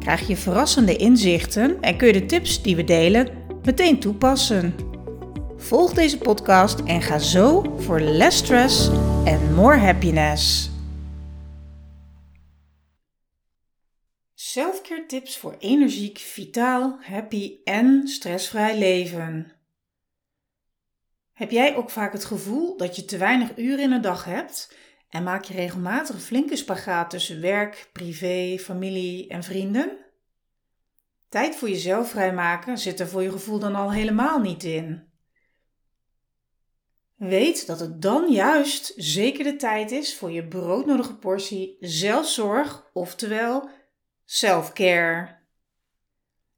krijg je verrassende inzichten en kun je de tips die we delen meteen toepassen. Volg deze podcast en ga zo voor less stress en more happiness. Selfcare tips voor energiek, vitaal, happy en stressvrij leven. Heb jij ook vaak het gevoel dat je te weinig uren in een dag hebt en maak je regelmatig flinke spagaat tussen werk, privé, familie en vrienden? Tijd voor jezelf vrijmaken zit er voor je gevoel dan al helemaal niet in. Weet dat het dan juist zeker de tijd is voor je broodnodige portie zelfzorg, oftewel self-care.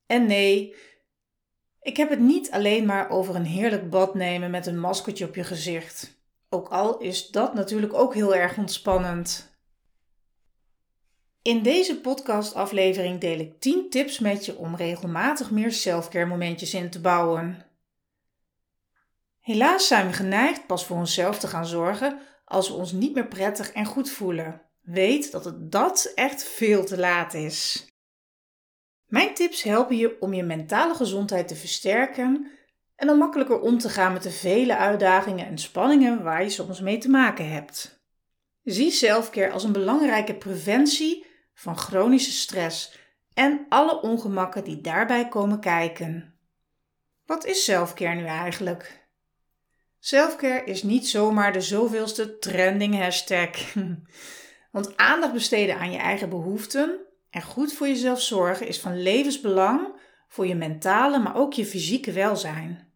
En nee, ik heb het niet alleen maar over een heerlijk bad nemen met een maskertje op je gezicht. Ook al is dat natuurlijk ook heel erg ontspannend. In deze podcastaflevering deel ik 10 tips met je om regelmatig meer selfcare momentjes in te bouwen. Helaas zijn we geneigd pas voor onszelf te gaan zorgen als we ons niet meer prettig en goed voelen. Weet dat het dat echt veel te laat is. Mijn tips helpen je om je mentale gezondheid te versterken en dan makkelijker om te gaan met de vele uitdagingen en spanningen waar je soms mee te maken hebt. Zie selfcare als een belangrijke preventie van chronische stress en alle ongemakken die daarbij komen kijken. Wat is selfcare nu eigenlijk? Selfcare is niet zomaar de zoveelste trending hashtag. Want aandacht besteden aan je eigen behoeften en goed voor jezelf zorgen is van levensbelang voor je mentale, maar ook je fysieke welzijn.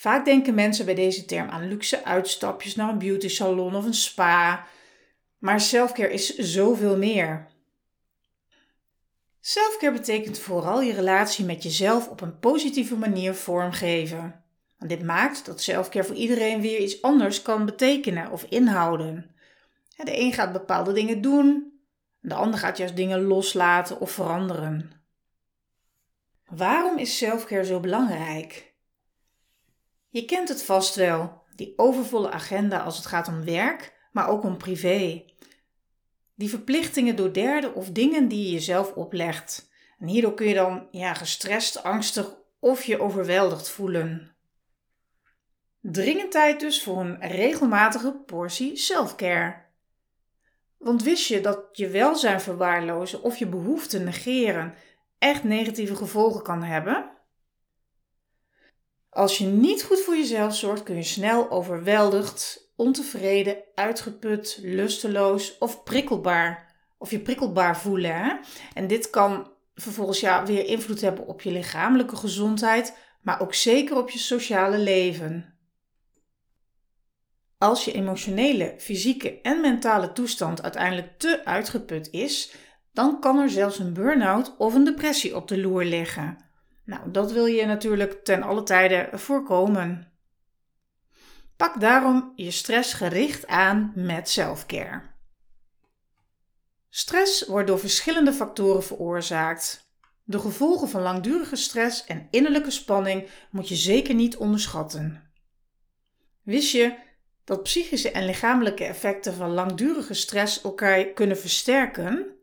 Vaak denken mensen bij deze term aan luxe uitstapjes naar een beauty salon of een spa, maar selfcare is zoveel meer. Selfcare betekent vooral je relatie met jezelf op een positieve manier vormgeven. En dit maakt dat selfcare voor iedereen weer iets anders kan betekenen of inhouden. De een gaat bepaalde dingen doen, de ander gaat juist dingen loslaten of veranderen. Waarom is selfcare zo belangrijk? Je kent het vast wel, die overvolle agenda als het gaat om werk, maar ook om privé. Die verplichtingen door derden of dingen die je jezelf oplegt. En hierdoor kun je dan ja, gestrest, angstig of je overweldigd voelen. Dringend tijd dus voor een regelmatige portie selfcare. Want wist je dat je welzijn verwaarlozen of je behoeften negeren echt negatieve gevolgen kan hebben? Als je niet goed voor jezelf zorgt, kun je snel overweldigd, ontevreden, uitgeput, lusteloos of prikkelbaar of je prikkelbaar voelen. Hè? En dit kan vervolgens ja, weer invloed hebben op je lichamelijke gezondheid, maar ook zeker op je sociale leven. Als je emotionele, fysieke en mentale toestand uiteindelijk te uitgeput is, dan kan er zelfs een burn-out of een depressie op de loer liggen. Nou, dat wil je natuurlijk ten alle tijde voorkomen. Pak daarom je stress gericht aan met selfcare. Stress wordt door verschillende factoren veroorzaakt. De gevolgen van langdurige stress en innerlijke spanning moet je zeker niet onderschatten. Wist je dat psychische en lichamelijke effecten van langdurige stress elkaar kunnen versterken.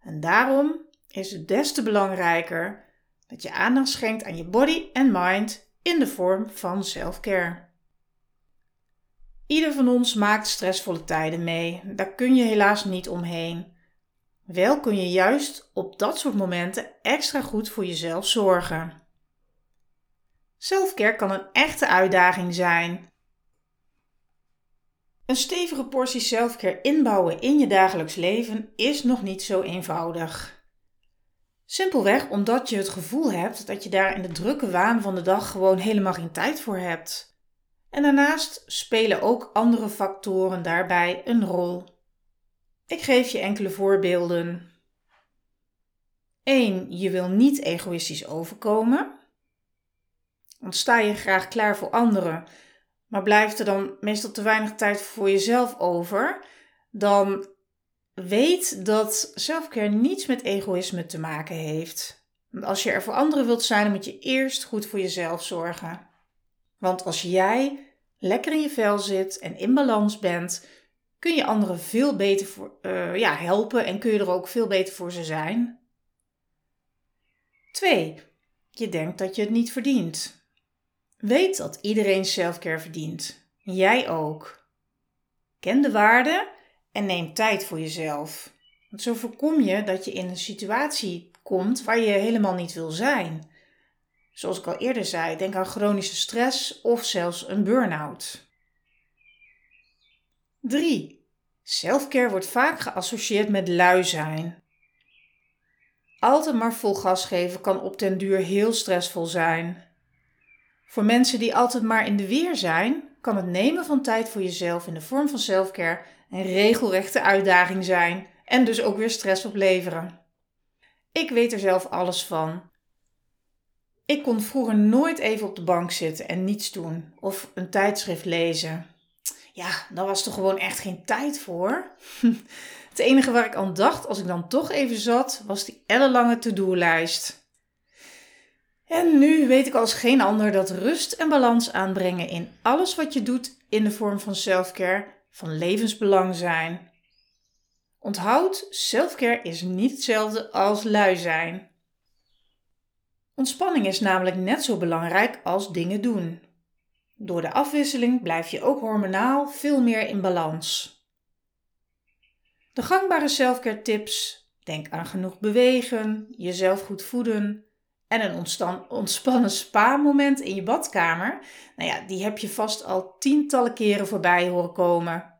En daarom is het des te belangrijker dat je aandacht schenkt aan je body en mind in de vorm van self-care. Ieder van ons maakt stressvolle tijden mee, daar kun je helaas niet omheen. Wel kun je juist op dat soort momenten extra goed voor jezelf zorgen. Selfcare kan een echte uitdaging zijn. Een stevige portie selfcare inbouwen in je dagelijks leven is nog niet zo eenvoudig. Simpelweg omdat je het gevoel hebt dat je daar in de drukke waan van de dag gewoon helemaal geen tijd voor hebt. En daarnaast spelen ook andere factoren daarbij een rol. Ik geef je enkele voorbeelden. 1. Je wil niet egoïstisch overkomen. Want sta je graag klaar voor anderen, maar blijft er dan meestal te weinig tijd voor jezelf over, dan weet dat selfcare niets met egoïsme te maken heeft. Als je er voor anderen wilt zijn, moet je eerst goed voor jezelf zorgen. Want als jij lekker in je vel zit en in balans bent, kun je anderen veel beter voor, uh, ja, helpen en kun je er ook veel beter voor ze zijn. 2. Je denkt dat je het niet verdient. Weet dat iedereen selfcare verdient. Jij ook. Ken de waarde en neem tijd voor jezelf. Want zo voorkom je dat je in een situatie komt waar je helemaal niet wil zijn. Zoals ik al eerder zei, denk aan chronische stress of zelfs een burn-out. 3. Selfcare wordt vaak geassocieerd met lui zijn. Altijd maar vol gas geven kan op den duur heel stressvol zijn. Voor mensen die altijd maar in de weer zijn, kan het nemen van tijd voor jezelf in de vorm van selfcare een regelrechte uitdaging zijn en dus ook weer stress opleveren. Ik weet er zelf alles van. Ik kon vroeger nooit even op de bank zitten en niets doen of een tijdschrift lezen. Ja, daar was er gewoon echt geen tijd voor. Het enige waar ik aan dacht als ik dan toch even zat, was die ellenlange to-do-lijst. En nu weet ik als geen ander dat rust en balans aanbrengen in alles wat je doet in de vorm van selfcare van levensbelang zijn. Onthoud, selfcare is niet hetzelfde als lui zijn. Ontspanning is namelijk net zo belangrijk als dingen doen. Door de afwisseling blijf je ook hormonaal veel meer in balans. De gangbare selfcare tips: denk aan genoeg bewegen, jezelf goed voeden en een ontspannen spa-moment in je badkamer. Nou ja, die heb je vast al tientallen keren voorbij horen komen.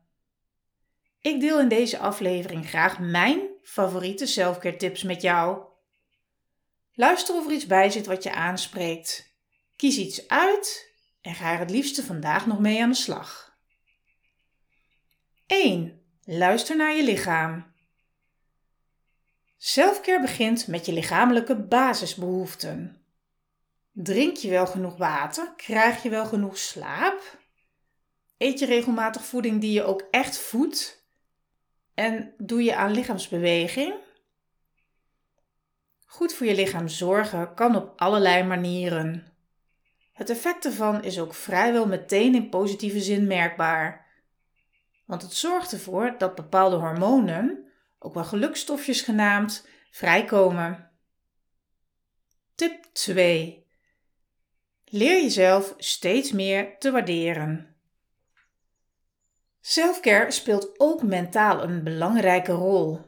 Ik deel in deze aflevering graag mijn favoriete selfcare tips met jou. Luister of er iets bij zit wat je aanspreekt. Kies iets uit en ga er het liefste vandaag nog mee aan de slag. 1. Luister naar je lichaam. Selfcare begint met je lichamelijke basisbehoeften. Drink je wel genoeg water? Krijg je wel genoeg slaap? Eet je regelmatig voeding die je ook echt voedt? En doe je aan lichaamsbeweging? Goed voor je lichaam zorgen kan op allerlei manieren. Het effect ervan is ook vrijwel meteen in positieve zin merkbaar want het zorgt ervoor dat bepaalde hormonen, ook wel gelukstofjes genaamd, vrijkomen. Tip 2. Leer jezelf steeds meer te waarderen. Selfcare speelt ook mentaal een belangrijke rol.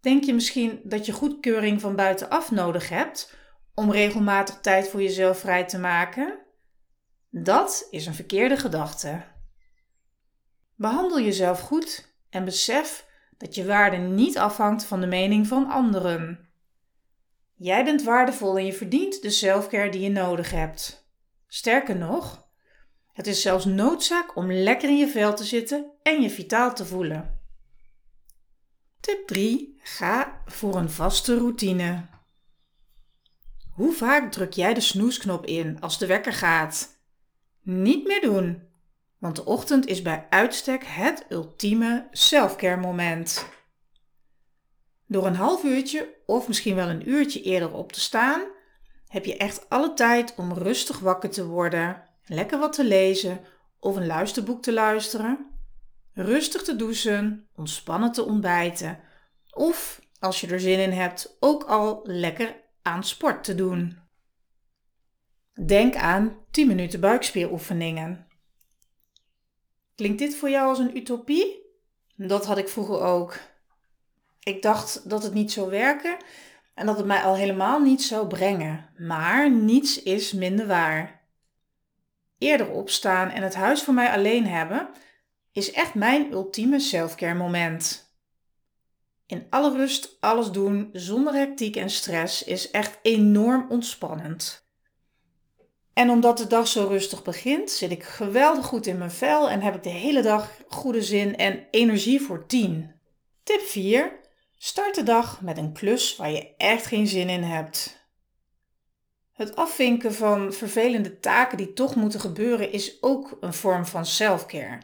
Denk je misschien dat je goedkeuring van buitenaf nodig hebt om regelmatig tijd voor jezelf vrij te maken? Dat is een verkeerde gedachte. Behandel jezelf goed en besef dat je waarde niet afhangt van de mening van anderen. Jij bent waardevol en je verdient de selfcare die je nodig hebt. Sterker nog, het is zelfs noodzaak om lekker in je vel te zitten en je vitaal te voelen. Tip 3. Ga voor een vaste routine. Hoe vaak druk jij de snoesknop in als de wekker gaat? Niet meer doen. Want de ochtend is bij uitstek het ultieme selfcare moment. Door een half uurtje of misschien wel een uurtje eerder op te staan, heb je echt alle tijd om rustig wakker te worden, lekker wat te lezen of een luisterboek te luisteren, rustig te douchen, ontspannen te ontbijten of, als je er zin in hebt, ook al lekker aan sport te doen. Denk aan 10 minuten buikspieroefeningen. Klinkt dit voor jou als een utopie? Dat had ik vroeger ook. Ik dacht dat het niet zou werken en dat het mij al helemaal niet zou brengen. Maar niets is minder waar. Eerder opstaan en het huis voor mij alleen hebben is echt mijn ultieme selfcare moment. In alle rust alles doen zonder hectiek en stress is echt enorm ontspannend. En omdat de dag zo rustig begint, zit ik geweldig goed in mijn vel en heb ik de hele dag goede zin en energie voor 10. Tip 4. Start de dag met een klus waar je echt geen zin in hebt. Het afvinken van vervelende taken die toch moeten gebeuren is ook een vorm van selfcare.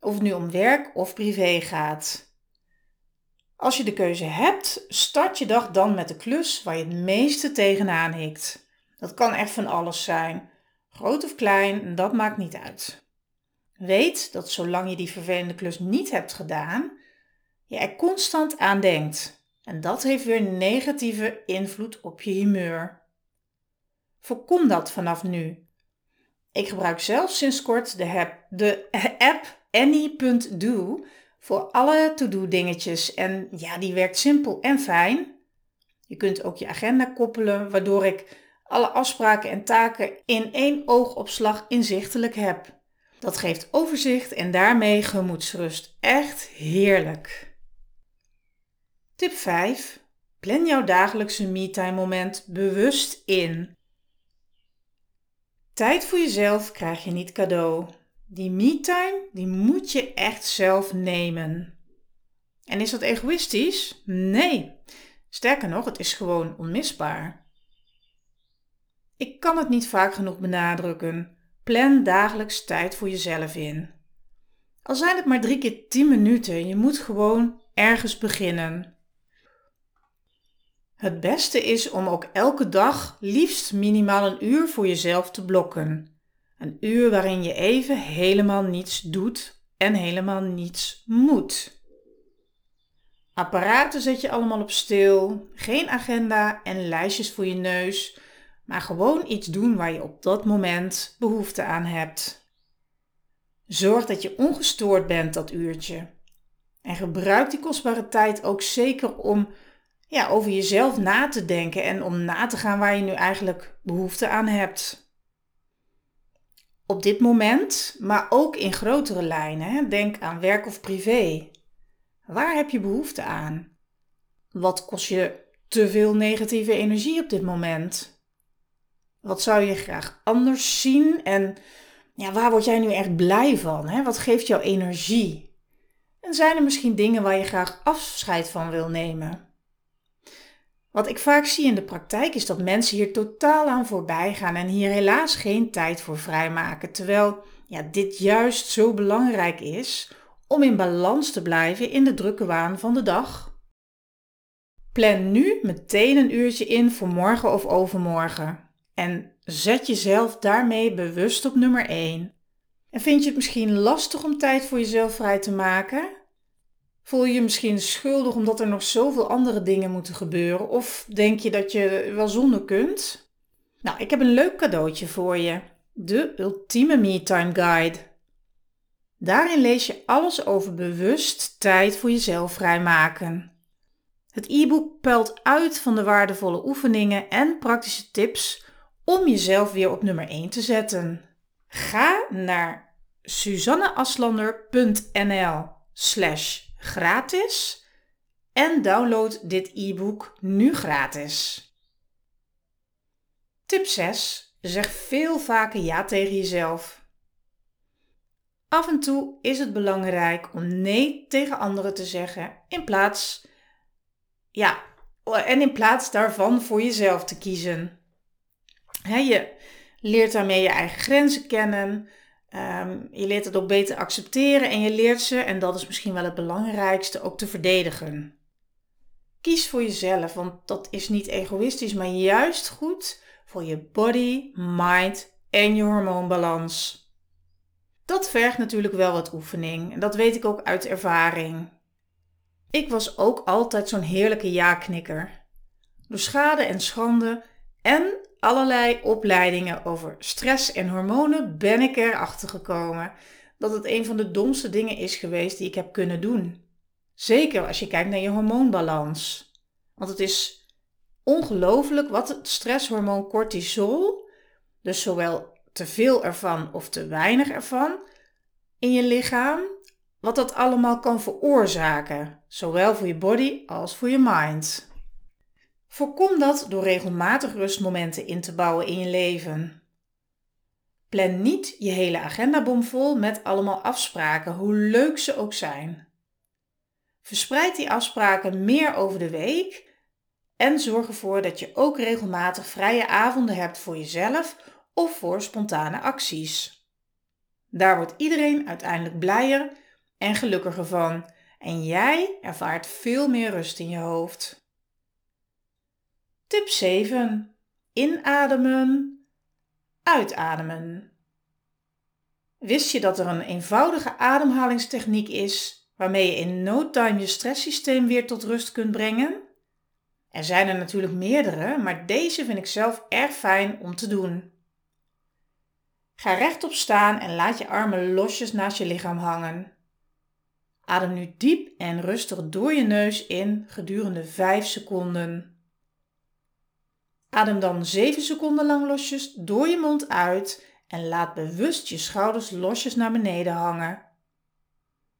Of het nu om werk of privé gaat. Als je de keuze hebt, start je dag dan met de klus waar je het meeste tegenaan hikt. Dat kan echt van alles zijn. Groot of klein, dat maakt niet uit. Weet dat zolang je die vervelende klus niet hebt gedaan, je er constant aan denkt. En dat heeft weer negatieve invloed op je humeur. Voorkom dat vanaf nu. Ik gebruik zelf sinds kort de, de app Any.do voor alle to-do dingetjes. En ja, die werkt simpel en fijn. Je kunt ook je agenda koppelen, waardoor ik alle afspraken en taken in één oogopslag inzichtelijk heb. Dat geeft overzicht en daarmee gemoedsrust. Echt heerlijk. Tip 5. Plan jouw dagelijkse me-time moment bewust in. Tijd voor jezelf krijg je niet cadeau. Die me-time, die moet je echt zelf nemen. En is dat egoïstisch? Nee. Sterker nog, het is gewoon onmisbaar. Ik kan het niet vaak genoeg benadrukken. Plan dagelijks tijd voor jezelf in. Al zijn het maar drie keer tien minuten, je moet gewoon ergens beginnen. Het beste is om ook elke dag liefst minimaal een uur voor jezelf te blokken. Een uur waarin je even helemaal niets doet en helemaal niets moet. Apparaten zet je allemaal op stil, geen agenda en lijstjes voor je neus, maar gewoon iets doen waar je op dat moment behoefte aan hebt. Zorg dat je ongestoord bent dat uurtje. En gebruik die kostbare tijd ook zeker om ja, over jezelf na te denken en om na te gaan waar je nu eigenlijk behoefte aan hebt. Op dit moment, maar ook in grotere lijnen, denk aan werk of privé. Waar heb je behoefte aan? Wat kost je te veel negatieve energie op dit moment? Wat zou je graag anders zien en ja, waar word jij nu echt blij van? Hè? Wat geeft jou energie? En zijn er misschien dingen waar je graag afscheid van wil nemen? Wat ik vaak zie in de praktijk is dat mensen hier totaal aan voorbij gaan en hier helaas geen tijd voor vrijmaken. Terwijl ja, dit juist zo belangrijk is om in balans te blijven in de drukke waan van de dag. Plan nu meteen een uurtje in voor morgen of overmorgen. En zet jezelf daarmee bewust op nummer 1. En vind je het misschien lastig om tijd voor jezelf vrij te maken? Voel je je misschien schuldig omdat er nog zoveel andere dingen moeten gebeuren? Of denk je dat je wel zonder kunt? Nou, ik heb een leuk cadeautje voor je. De Ultieme Me-Time Guide. Daarin lees je alles over bewust tijd voor jezelf vrijmaken. Het e-book puilt uit van de waardevolle oefeningen en praktische tips om jezelf weer op nummer 1 te zetten. Ga naar suzanneaslander.nl slash gratis en download dit e-book nu gratis. Tip 6. Zeg veel vaker ja tegen jezelf. Af en toe is het belangrijk om nee tegen anderen te zeggen in plaats ja, en in plaats daarvan voor jezelf te kiezen. Je leert daarmee je eigen grenzen kennen, Ehm, je leert het ook beter accepteren en je leert ze, en dat is misschien wel het belangrijkste, ook te verdedigen. Kies voor jezelf, want dat is niet egoïstisch, maar juist goed voor je body, mind en je hormoonbalans. Dat vergt natuurlijk wel wat oefening en dat weet ik ook uit ervaring. Ik was ook altijd zo'n heerlijke ja-knikker. Door schade en schande en allerlei opleidingen over stress en hormonen ben ik erachter gekomen dat het een van de domste dingen is geweest die ik heb kunnen doen. Zeker als je kijkt naar je hormoonbalans. Want het is ongelooflijk wat het stresshormoon cortisol, dus zowel te veel ervan of te weinig ervan in je lichaam, wat dat allemaal kan veroorzaken, zowel voor je body als voor je mind. Voorkom dat door regelmatig rustmomenten in te bouwen in je leven. Plan niet je hele agenda bomvol met allemaal afspraken, hoe leuk ze ook zijn. Verspreid die afspraken meer over de week en zorg ervoor dat je ook regelmatig vrije avonden hebt voor jezelf of voor spontane acties. Daar wordt iedereen uiteindelijk blijer en gelukkiger van en jij ervaart veel meer rust in je hoofd. Tip 7. Inademen, uitademen. Wist je dat er een eenvoudige ademhalingstechniek is waarmee je in no time je stresssysteem weer tot rust kunt brengen? Er zijn er natuurlijk meerdere, maar deze vind ik zelf erg fijn om te doen. Ga rechtop staan en laat je armen losjes naast je lichaam hangen. Adem nu diep en rustig door je neus in gedurende 5 seconden. Adem dan 7 seconden lang losjes door je mond uit en laat bewust je schouders losjes naar beneden hangen.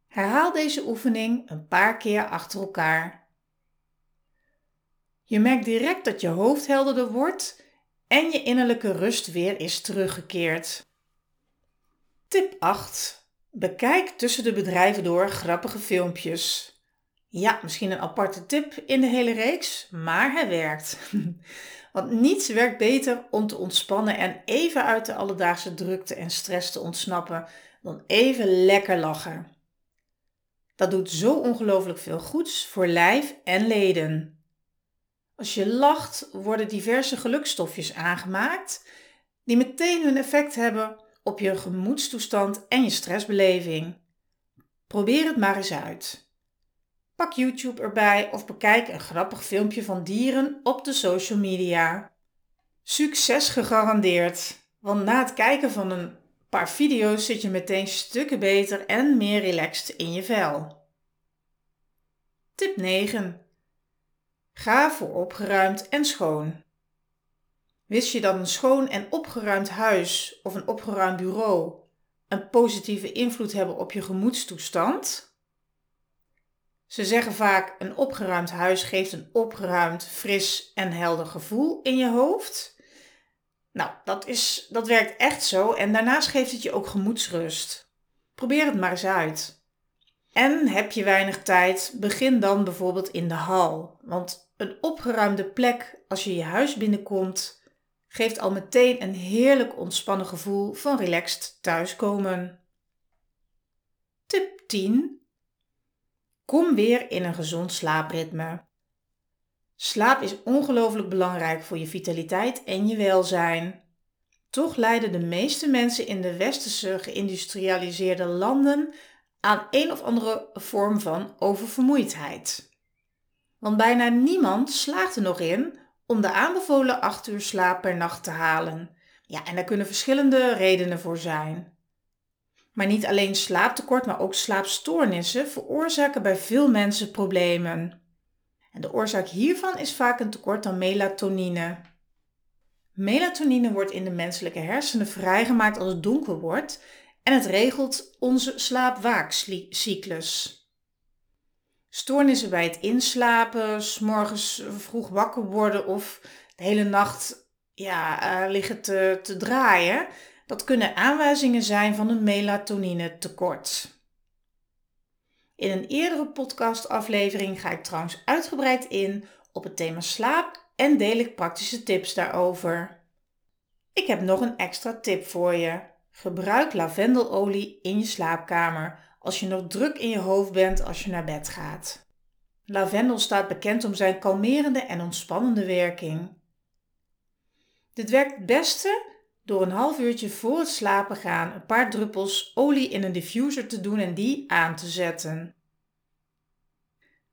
Herhaal deze oefening een paar keer achter elkaar. Je merkt direct dat je hoofd helderder wordt en je innerlijke rust weer is teruggekeerd. Tip 8. Bekijk tussen de bedrijven door grappige filmpjes. Ja, misschien een aparte tip in de hele reeks, maar hij werkt. Want niets werkt beter om te ontspannen en even uit de alledaagse drukte en stress te ontsnappen dan even lekker lachen. Dat doet zo ongelooflijk veel goeds voor lijf en leden. Als je lacht, worden diverse gelukstofjes aangemaakt die meteen hun effect hebben op je gemoedstoestand en je stressbeleving. Probeer het maar eens uit. Pak YouTube erbij of bekijk een grappig filmpje van dieren op de social media. Succes gegarandeerd, want na het kijken van een paar video's zit je meteen stukken beter en meer relaxed in je vel. Tip 9. Ga voor opgeruimd en schoon. Wist je dat een schoon en opgeruimd huis of een opgeruimd bureau een positieve invloed hebben op je gemoedstoestand? Ze zeggen vaak: een opgeruimd huis geeft een opgeruimd, fris en helder gevoel in je hoofd. Nou, dat, is, dat werkt echt zo en daarnaast geeft het je ook gemoedsrust. Probeer het maar eens uit. En heb je weinig tijd, begin dan bijvoorbeeld in de hal. Want een opgeruimde plek als je je huis binnenkomt geeft al meteen een heerlijk ontspannen gevoel van relaxed thuiskomen. Tip 10. Kom weer in een gezond slaapritme. Slaap is ongelooflijk belangrijk voor je vitaliteit en je welzijn. Toch lijden de meeste mensen in de westerse geïndustrialiseerde landen aan een of andere vorm van oververmoeidheid. Want bijna niemand slaagt er nog in om de aanbevolen 8 uur slaap per nacht te halen. Ja, en daar kunnen verschillende redenen voor zijn. Maar niet alleen slaaptekort, maar ook slaapstoornissen veroorzaken bij veel mensen problemen. En de oorzaak hiervan is vaak een tekort aan melatonine. Melatonine wordt in de menselijke hersenen vrijgemaakt als het donker wordt en het regelt onze slaapwaakcyclus. Stoornissen bij het inslapen, s morgens vroeg wakker worden of de hele nacht ja, uh, liggen te, te draaien. Dat kunnen aanwijzingen zijn van een melatonine tekort. In een eerdere podcastaflevering ga ik trouwens uitgebreid in op het thema slaap en deel ik praktische tips daarover. Ik heb nog een extra tip voor je. Gebruik lavendelolie in je slaapkamer als je nog druk in je hoofd bent als je naar bed gaat. Lavendel staat bekend om zijn kalmerende en ontspannende werking. Dit werkt het beste door een half uurtje voor het slapen gaan een paar druppels olie in een diffuser te doen en die aan te zetten.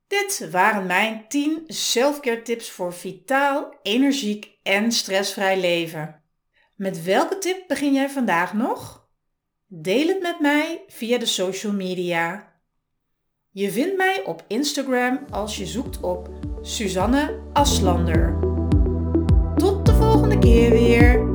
Dit waren mijn 10 selfcare tips voor vitaal, energiek en stressvrij leven. Met welke tip begin jij vandaag nog? Deel het met mij via de social media. Je vindt mij op Instagram als je zoekt op Suzanne Aslander. Tot de volgende keer weer.